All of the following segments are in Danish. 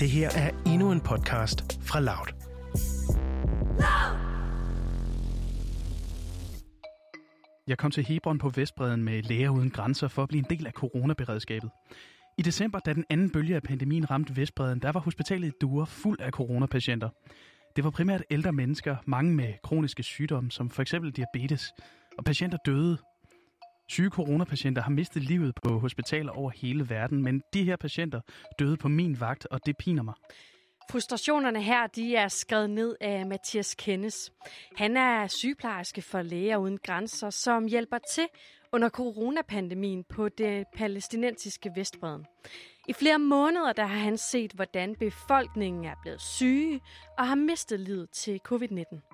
Det her er endnu en podcast fra Loud. Jeg kom til Hebron på Vestbreden med Læger Uden Grænser for at blive en del af coronaberedskabet. I december, da den anden bølge af pandemien ramte Vestbreden, der var hospitalet i Dure fuld af coronapatienter. Det var primært ældre mennesker, mange med kroniske sygdomme, som for eksempel diabetes, og patienter døde. Syge coronapatienter har mistet livet på hospitaler over hele verden, men de her patienter døde på min vagt, og det piner mig. Frustrationerne her, de er skrevet ned af Mathias Kennes. Han er sygeplejerske for Læger Uden Grænser, som hjælper til under coronapandemien på det palæstinensiske Vestbreden. I flere måneder der har han set, hvordan befolkningen er blevet syge og har mistet livet til covid-19.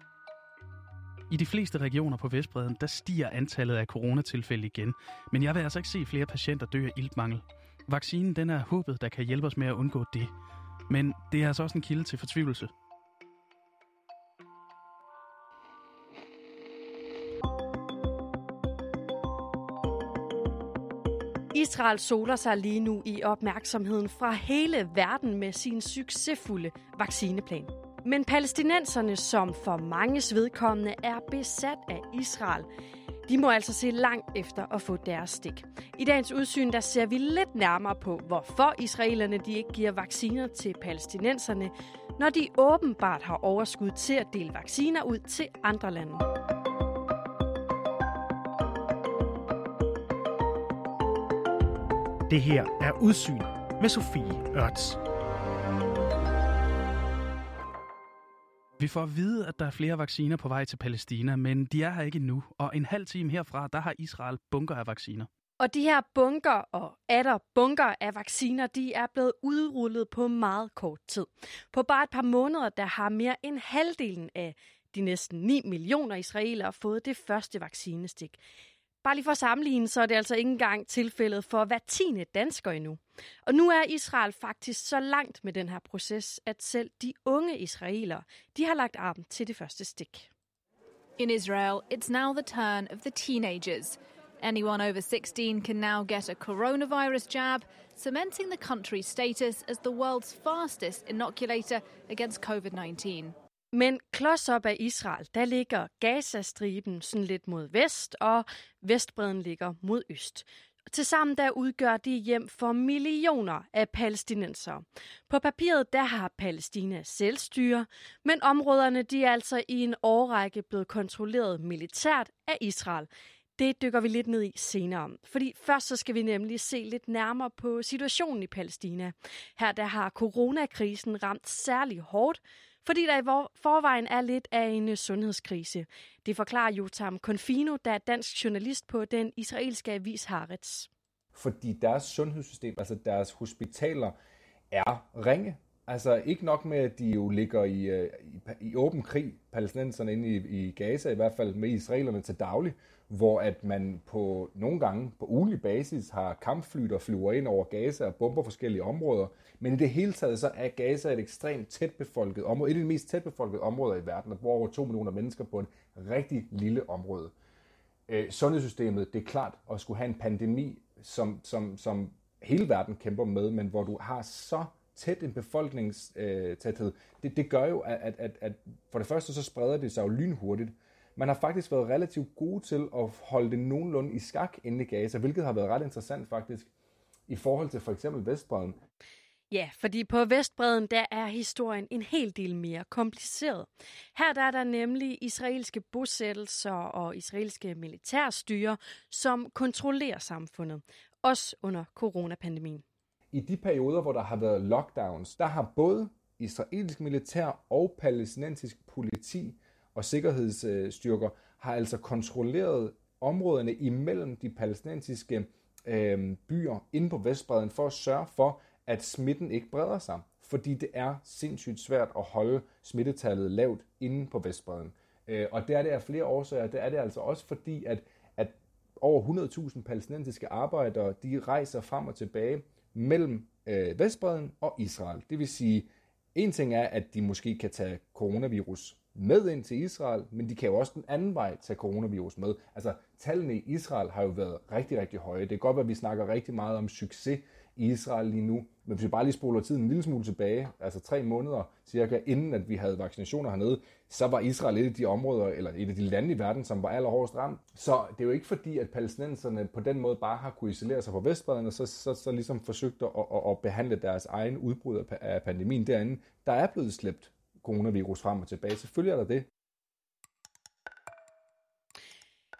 I de fleste regioner på Vestbreden, der stiger antallet af coronatilfælde igen, men jeg vil altså ikke se flere patienter dø af iltmangel. Vaccinen den er håbet, der kan hjælpe os med at undgå det. Men det er altså også en kilde til fortvivlelse. Israel soler sig lige nu i opmærksomheden fra hele verden med sin succesfulde vaccineplan. Men palæstinenserne, som for manges vedkommende er besat af Israel, de må altså se langt efter at få deres stik. I dagens udsyn der ser vi lidt nærmere på, hvorfor israelerne de ikke giver vacciner til palæstinenserne, når de åbenbart har overskud til at dele vacciner ud til andre lande. Det her er Udsyn med Sofie Ørts. Vi får at vide, at der er flere vacciner på vej til Palæstina, men de er her ikke endnu. Og en halv time herfra, der har Israel bunker af vacciner. Og de her bunker og atter bunker af vacciner, de er blevet udrullet på meget kort tid. På bare et par måneder, der har mere end halvdelen af de næsten 9 millioner israelere fået det første vaccinestik. Bare lige for at sammenligne, så er det altså ikke engang tilfældet for hver tiende dansker endnu. Og nu er Israel faktisk så langt med den her proces, at selv de unge israelere, de har lagt arm til det første stik. In Israel, it's now the turn of the teenagers. Anyone over 16 can now get a coronavirus jab, cementing the country's status as the world's fastest inoculator against COVID 19. Men klods op af Israel, der ligger Gazastriben sådan lidt mod vest, og Vestbreden ligger mod øst. Tilsammen der udgør de hjem for millioner af palæstinenser. På papiret der har Palæstina selvstyre, men områderne de er altså i en årrække blevet kontrolleret militært af Israel. Det dykker vi lidt ned i senere. Fordi først så skal vi nemlig se lidt nærmere på situationen i Palæstina. Her der har coronakrisen ramt særlig hårdt, fordi der i forvejen er lidt af en øh, sundhedskrise. Det forklarer Jotam Konfino, der er dansk journalist på den israelske avis Haaretz. Fordi deres sundhedssystem, altså deres hospitaler, er ringe. Altså ikke nok med, at de jo ligger i, øh, i, i åben krig, palæstinenserne inde i, i Gaza, i hvert fald med israelerne til daglig, hvor at man på nogle gange på ugenlig basis har kampfly, der flyver ind over Gaza og bomber forskellige områder. Men i det hele taget så er Gaza et ekstremt tætbefolket område, et af de mest tætbefolkede områder i verden. Der bor over 2 millioner mennesker på en rigtig lille område. Øh, sundhedssystemet, det er klart at skulle have en pandemi, som, som, som hele verden kæmper med, men hvor du har så tæt en befolkningstæthed, øh, det, det gør jo, at, at, at for det første så spreder det sig jo lynhurtigt. Man har faktisk været relativt gode til at holde det nogenlunde i skak inde i Gaza, hvilket har været ret interessant faktisk i forhold til for eksempel Vestbreden. Ja, fordi på Vestbreden, der er historien en hel del mere kompliceret. Her der er der nemlig israelske bosættelser og israelske militærstyre, som kontrollerer samfundet, også under coronapandemien. I de perioder, hvor der har været lockdowns, der har både israelsk militær og palæstinensisk politi og sikkerhedsstyrker har altså kontrolleret områderne imellem de palæstinensiske øh, byer inde på Vestbreden for at sørge for, at smitten ikke breder sig. Fordi det er sindssygt svært at holde smittetallet lavt inde på Vestbreden. Øh, og det er det af flere årsager. Det er det altså også fordi, at, at over 100.000 palæstinensiske arbejdere, de rejser frem og tilbage mellem øh, Vestbreden og Israel. Det vil sige, en ting er, at de måske kan tage coronavirus med ind til Israel, men de kan jo også den anden vej tage coronavirus med. Altså, tallene i Israel har jo været rigtig, rigtig høje. Det er godt, at vi snakker rigtig meget om succes i Israel lige nu. Men hvis vi bare lige spoler tiden en lille smule tilbage, altså tre måneder cirka inden, at vi havde vaccinationer hernede, så var Israel et af de områder, eller et af de lande i verden, som var allerhårdest ramt. Så det er jo ikke fordi, at palæstinenserne på den måde bare har kunne isolere sig fra Vestbredden, og så, så, så ligesom forsøgt at, at, at behandle deres egen udbrud af pandemien derinde. Der er blevet slæbt coronavirus frem og tilbage. Selvfølgelig er der det.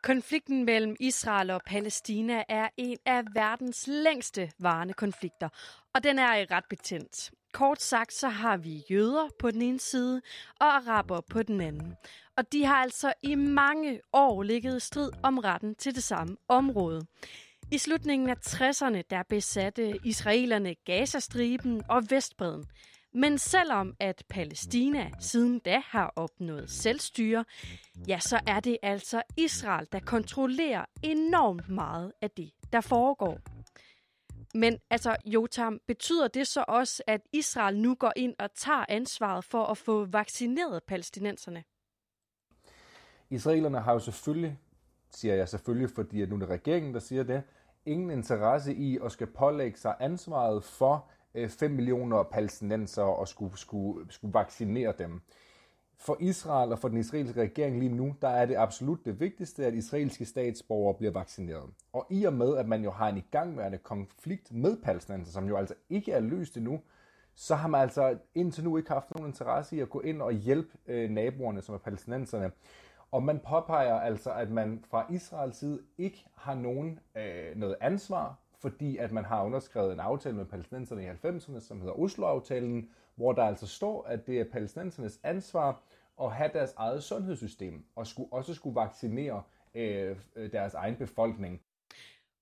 Konflikten mellem Israel og Palæstina er en af verdens længste varende konflikter, og den er ret betændt. Kort sagt, så har vi jøder på den ene side og araber på den anden. Og de har altså i mange år ligget i strid om retten til det samme område. I slutningen af 60'erne der besatte israelerne Gazastriben og Vestbreden. Men selvom at Palæstina siden da har opnået selvstyre, ja, så er det altså Israel, der kontrollerer enormt meget af det, der foregår. Men altså, Jotam, betyder det så også, at Israel nu går ind og tager ansvaret for at få vaccineret palæstinenserne? Israelerne har jo selvfølgelig, siger jeg selvfølgelig, fordi at nu er det regeringen, der siger det, ingen interesse i at skal pålægge sig ansvaret for Øh, 5 millioner palæstinenser og skulle, skulle, skulle vaccinere dem. For Israel og for den israelske regering lige nu, der er det absolut det vigtigste, at israelske statsborgere bliver vaccineret. Og i og med, at man jo har en igangværende konflikt med palæstinenser, som jo altså ikke er løst endnu, så har man altså indtil nu ikke haft nogen interesse i at gå ind og hjælpe øh, naboerne, som er palæstinenserne. Og man påpeger altså, at man fra Israels side ikke har nogen øh, noget ansvar fordi at man har underskrevet en aftale med palæstinenserne i 90'erne, som hedder Oslo-aftalen, hvor der altså står, at det er palæstinensernes ansvar at have deres eget sundhedssystem, og skulle, også skulle vaccinere øh, deres egen befolkning.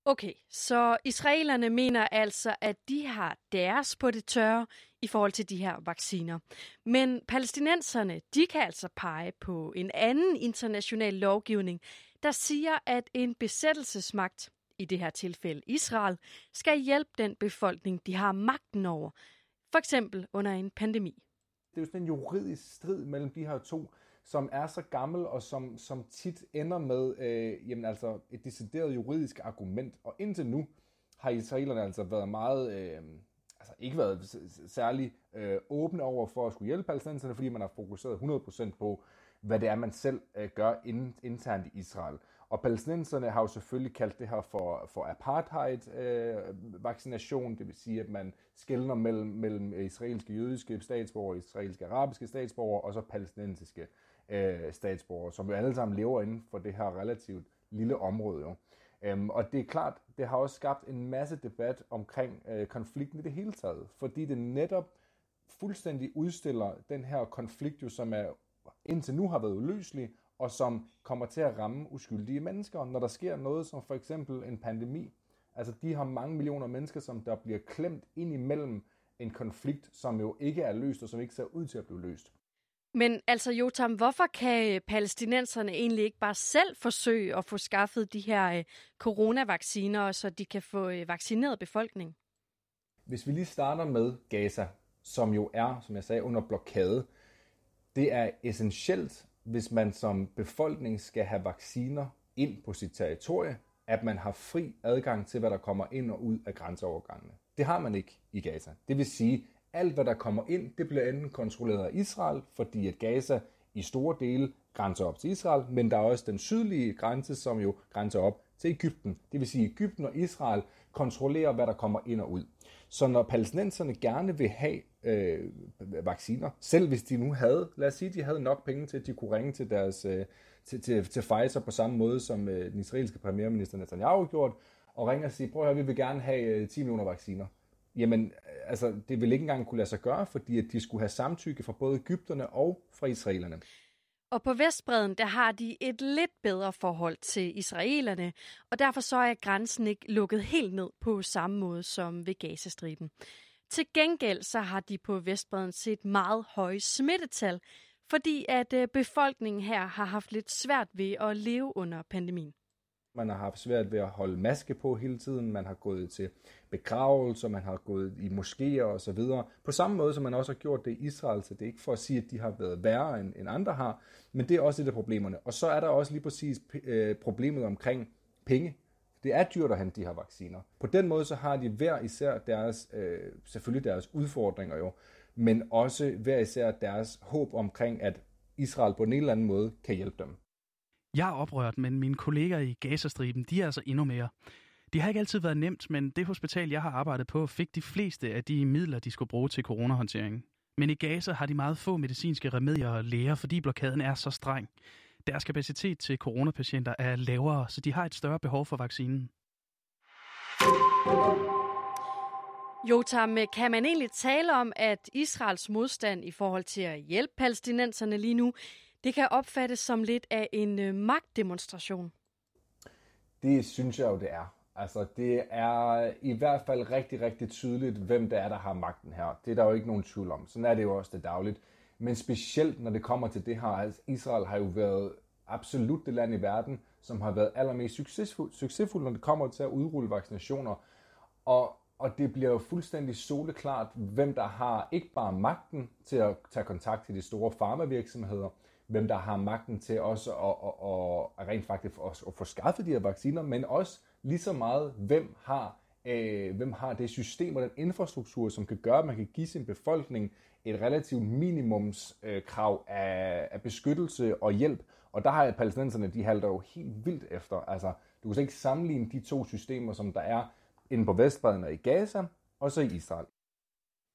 Okay, så israelerne mener altså, at de har deres på det tørre i forhold til de her vacciner. Men palæstinenserne, de kan altså pege på en anden international lovgivning, der siger, at en besættelsesmagt i det her tilfælde Israel, skal hjælpe den befolkning, de har magten over, for eksempel under en pandemi. Det er jo sådan en juridisk strid mellem de her to, som er så gammel og som, som tit ender med øh, jamen altså et decideret juridisk argument. Og indtil nu har israelerne altså været meget, øh, altså ikke været særlig øh, åbne over for at skulle hjælpe palæstinenserne, fordi man har fokuseret 100% på, hvad det er, man selv øh, gør internt i Israel. Og palæstinenserne har jo selvfølgelig kaldt det her for, for apartheid-vaccination, øh, det vil sige, at man skældner mellem, mellem israelske jødiske statsborgere, israelske arabiske statsborgere og så palæstinensiske øh, statsborgere, som jo alle sammen lever inden for det her relativt lille område. Jo. Øhm, og det er klart, det har også skabt en masse debat omkring øh, konflikten i det hele taget, fordi det netop fuldstændig udstiller den her konflikt, jo, som er indtil nu har været uløselig, og som kommer til at ramme uskyldige mennesker, når der sker noget som for eksempel en pandemi. Altså de har mange millioner mennesker, som der bliver klemt ind imellem en konflikt, som jo ikke er løst, og som ikke ser ud til at blive løst. Men altså Jotam, hvorfor kan palæstinenserne egentlig ikke bare selv forsøge at få skaffet de her øh, coronavacciner, så de kan få øh, vaccineret befolkningen? Hvis vi lige starter med Gaza, som jo er, som jeg sagde, under blokade, det er essentielt hvis man som befolkning skal have vacciner ind på sit territorie, at man har fri adgang til, hvad der kommer ind og ud af grænseovergangene. Det har man ikke i Gaza. Det vil sige, alt hvad der kommer ind, det bliver enten kontrolleret af Israel, fordi at Gaza i store dele grænser op til Israel, men der er også den sydlige grænse, som jo grænser op til Ægypten. Det vil sige, at Ægypten og Israel kontrollere, hvad der kommer ind og ud. Så når palæstinenserne gerne vil have øh, vacciner, selv hvis de nu havde, lad os sige, de havde nok penge til, at de kunne ringe til deres øh, til, til, til Pfizer på samme måde, som øh, den israelske premierminister Netanyahu gjort, og ringe og sige, prøv at høre, vi vil gerne have øh, 10 millioner vacciner. Jamen, øh, altså, det vil ikke engang kunne lade sig gøre, fordi at de skulle have samtykke fra både Ægypterne og fra israelerne. Og på Vestbreden, der har de et lidt bedre forhold til israelerne, og derfor så er grænsen ikke lukket helt ned på samme måde som ved Gazastriben. Til gengæld så har de på Vestbreden set meget høje smittetal, fordi at øh, befolkningen her har haft lidt svært ved at leve under pandemien. Man har haft svært ved at holde maske på hele tiden. Man har gået til begravelser, man har gået i moskéer og så videre. På samme måde, som man også har gjort det i Israel, så det er ikke for at sige, at de har været værre end, end andre har, men det er også et af problemerne. Og så er der også lige præcis øh, problemet omkring penge. Det er dyrt at hente de her vacciner. På den måde så har de hver især deres, øh, selvfølgelig deres udfordringer jo, men også hver især deres håb omkring, at Israel på en eller anden måde kan hjælpe dem. Jeg er oprørt, men mine kolleger i Gazastriben, de er altså endnu mere. Det har ikke altid været nemt, men det hospital, jeg har arbejdet på, fik de fleste af de midler, de skulle bruge til coronahåndteringen. Men i Gaza har de meget få medicinske remedier og læger, fordi blokaden er så streng. Deres kapacitet til coronapatienter er lavere, så de har et større behov for vaccinen. Jotam, kan man egentlig tale om, at Israels modstand i forhold til at hjælpe palæstinenserne lige nu, det kan opfattes som lidt af en øh, magtdemonstration? Det synes jeg jo, det er. Altså, det er øh, i hvert fald rigtig, rigtig tydeligt, hvem det er, der har magten her. Det er der jo ikke nogen tvivl om. Sådan er det jo også det dagligt. Men specielt, når det kommer til det her, altså Israel har jo været absolut det land i verden, som har været allermest succesfuld, succesfuld når det kommer til at udrulle vaccinationer. Og, og det bliver jo fuldstændig soleklart, hvem der har ikke bare magten til at tage kontakt til de store farmavirksomheder, hvem der har magten til også at, at, at, at rent faktisk at, at få skaffet de her vacciner, men også lige så meget, hvem har, øh, hvem har det system og den infrastruktur, som kan gøre, at man kan give sin befolkning et relativt minimumskrav øh, af, af beskyttelse og hjælp. Og der har palæstinenserne, de halter jo helt vildt efter. Altså, du kan ikke sammenligne de to systemer, som der er inde på Vestbredden og i Gaza, og så i Israel.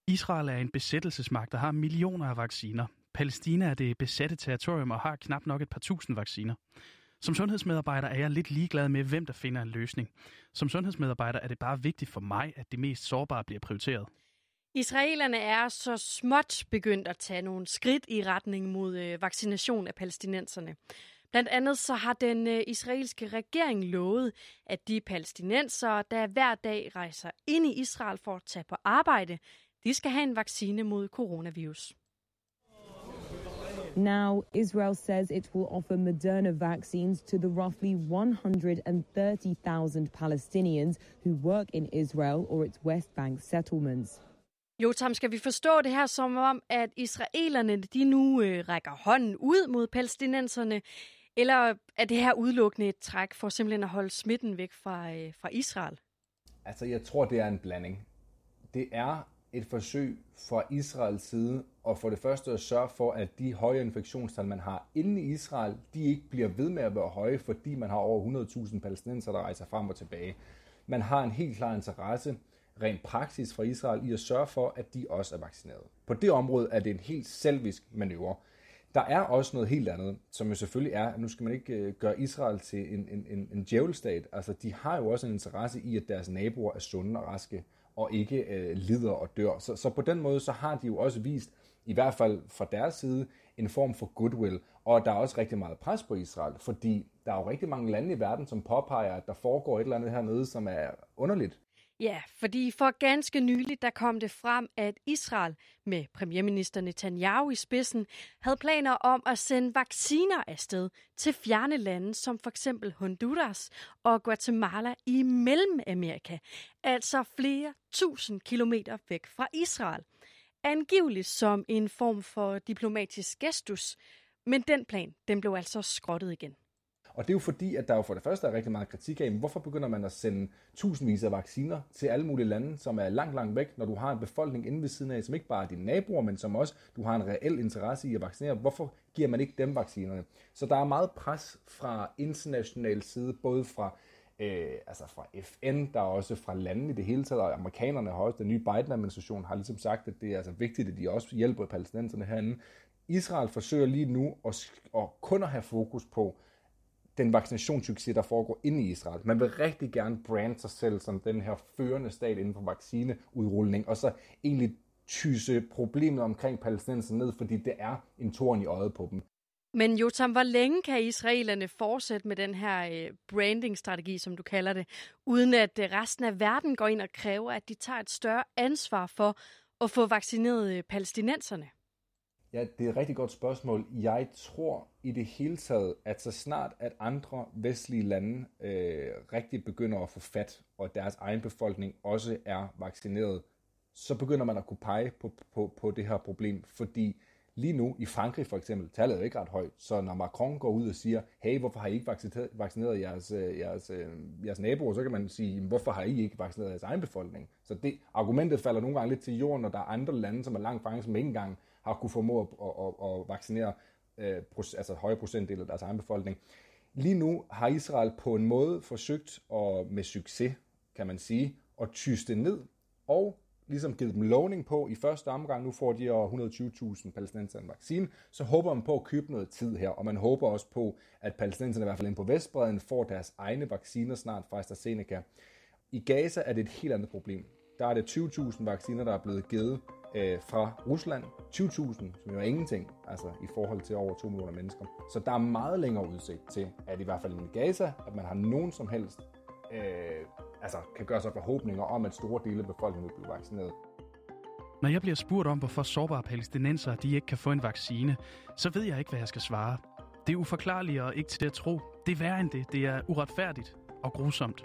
Israel er en besættelsesmagt, der har millioner af vacciner. Palæstina er det besatte territorium og har knap nok et par tusind vacciner. Som sundhedsmedarbejder er jeg lidt ligeglad med, hvem der finder en løsning. Som sundhedsmedarbejder er det bare vigtigt for mig, at det mest sårbare bliver prioriteret. Israelerne er så småt begyndt at tage nogle skridt i retning mod øh, vaccination af palæstinenserne. Blandt andet så har den øh, israelske regering lovet, at de palæstinenser, der hver dag rejser ind i Israel for at tage på arbejde, de skal have en vaccine mod coronavirus. Now, Israel says it will offer Moderna vaccines to the roughly 130,000 Palestinians who work in Israel or its West Bank settlements. Jo, Tom, skal vi forstå det her som om, at israelerne de nu øh, rækker hånden ud mod palæstinenserne, eller er det her udelukkende et træk for simpelthen at holde smitten væk fra, øh, fra Israel? Altså, jeg tror, det er en blanding. Det er et forsøg fra Israels side og for det første at sørge for, at de høje infektionstal, man har inde i Israel, de ikke bliver ved med at være høje, fordi man har over 100.000 palæstinenser, der rejser frem og tilbage. Man har en helt klar interesse, rent praksis fra Israel, i at sørge for, at de også er vaccineret. På det område er det en helt selvisk manøvre. Der er også noget helt andet, som jo selvfølgelig er, at nu skal man ikke øh, gøre Israel til en, en, en, en djævelstat. Altså, de har jo også en interesse i, at deres naboer er sunde og raske, og ikke øh, lider og dør. Så, så på den måde, så har de jo også vist, i hvert fald fra deres side, en form for goodwill. Og der er også rigtig meget pres på Israel, fordi der er jo rigtig mange lande i verden, som påpeger, at der foregår et eller andet hernede, som er underligt. Ja, fordi for ganske nylig der kom det frem, at Israel med premierminister Netanyahu i spidsen havde planer om at sende vacciner afsted til fjerne lande som for eksempel Honduras og Guatemala i Mellemamerika, altså flere tusind kilometer væk fra Israel. Angiveligt som en form for diplomatisk gestus, men den plan den blev altså skrottet igen. Og det er jo fordi, at der jo for det første er rigtig meget kritik af, hvorfor begynder man at sende tusindvis af vacciner til alle mulige lande, som er langt, langt væk, når du har en befolkning inde ved siden af, som ikke bare er dine naboer, men som også du har en reel interesse i at vaccinere. Hvorfor giver man ikke dem vaccinerne? Så der er meget pres fra international side, både fra øh, altså fra FN, der er også fra landene i det hele taget, og amerikanerne har også, den nye Biden-administration har ligesom sagt, at det er altså vigtigt, at de også hjælper palæstinenserne herinde. Israel forsøger lige nu at, at kun at have fokus på den vaccinationssucces, der foregår inde i Israel. Man vil rigtig gerne brande sig selv som den her førende stat inden for vaccineudrulning, og så egentlig tyse problemet omkring palæstinenser ned, fordi det er en torn i øjet på dem. Men Jotam, hvor længe kan israelerne fortsætte med den her øh, branding-strategi, som du kalder det, uden at øh, resten af verden går ind og kræver, at de tager et større ansvar for at få vaccineret øh, palæstinenserne? Ja, det er et rigtig godt spørgsmål. Jeg tror i det hele taget, at så snart at andre vestlige lande øh, rigtig begynder at få fat, og deres egen befolkning også er vaccineret, så begynder man at kunne pege på, på, på det her problem, fordi lige nu i Frankrig for eksempel, tallet er jo ikke ret højt, så når Macron går ud og siger, hey, hvorfor har I ikke vaccineret, vaccineret jeres, øh, jeres, øh, jeres naboer, så kan man sige, hvorfor har I ikke vaccineret jeres egen befolkning? Så det argumentet falder nogle gange lidt til jorden, når der er andre lande, som er langt fra, som ikke engang har kunne formå at, at, at, at vaccinere øh, altså høje procentdel af deres egen befolkning. Lige nu har Israel på en måde forsøgt, og med succes, kan man sige, at tyste ned og ligesom givet dem lovning på i første omgang, nu får de over 120.000 palæstinenser en vaccine, så håber man på at købe noget tid her, og man håber også på, at palæstinenserne i hvert fald inde på Vestbreden får deres egne vacciner snart fra AstraZeneca. I Gaza er det et helt andet problem. Der er det 20.000 vacciner, der er blevet givet øh, fra Rusland. 20.000, som jo er ingenting, altså i forhold til over 2 millioner mennesker. Så der er meget længere udsigt til, at i hvert fald i Gaza, at man har nogen som helst øh, altså, kan gøre sig forhåbninger om, at store dele af befolkningen vil blive vaccineret. Når jeg bliver spurgt om, hvorfor sårbare palæstinenser de ikke kan få en vaccine, så ved jeg ikke, hvad jeg skal svare. Det er uforklarligt og ikke til at tro. Det er værre end det. Det er uretfærdigt og grusomt.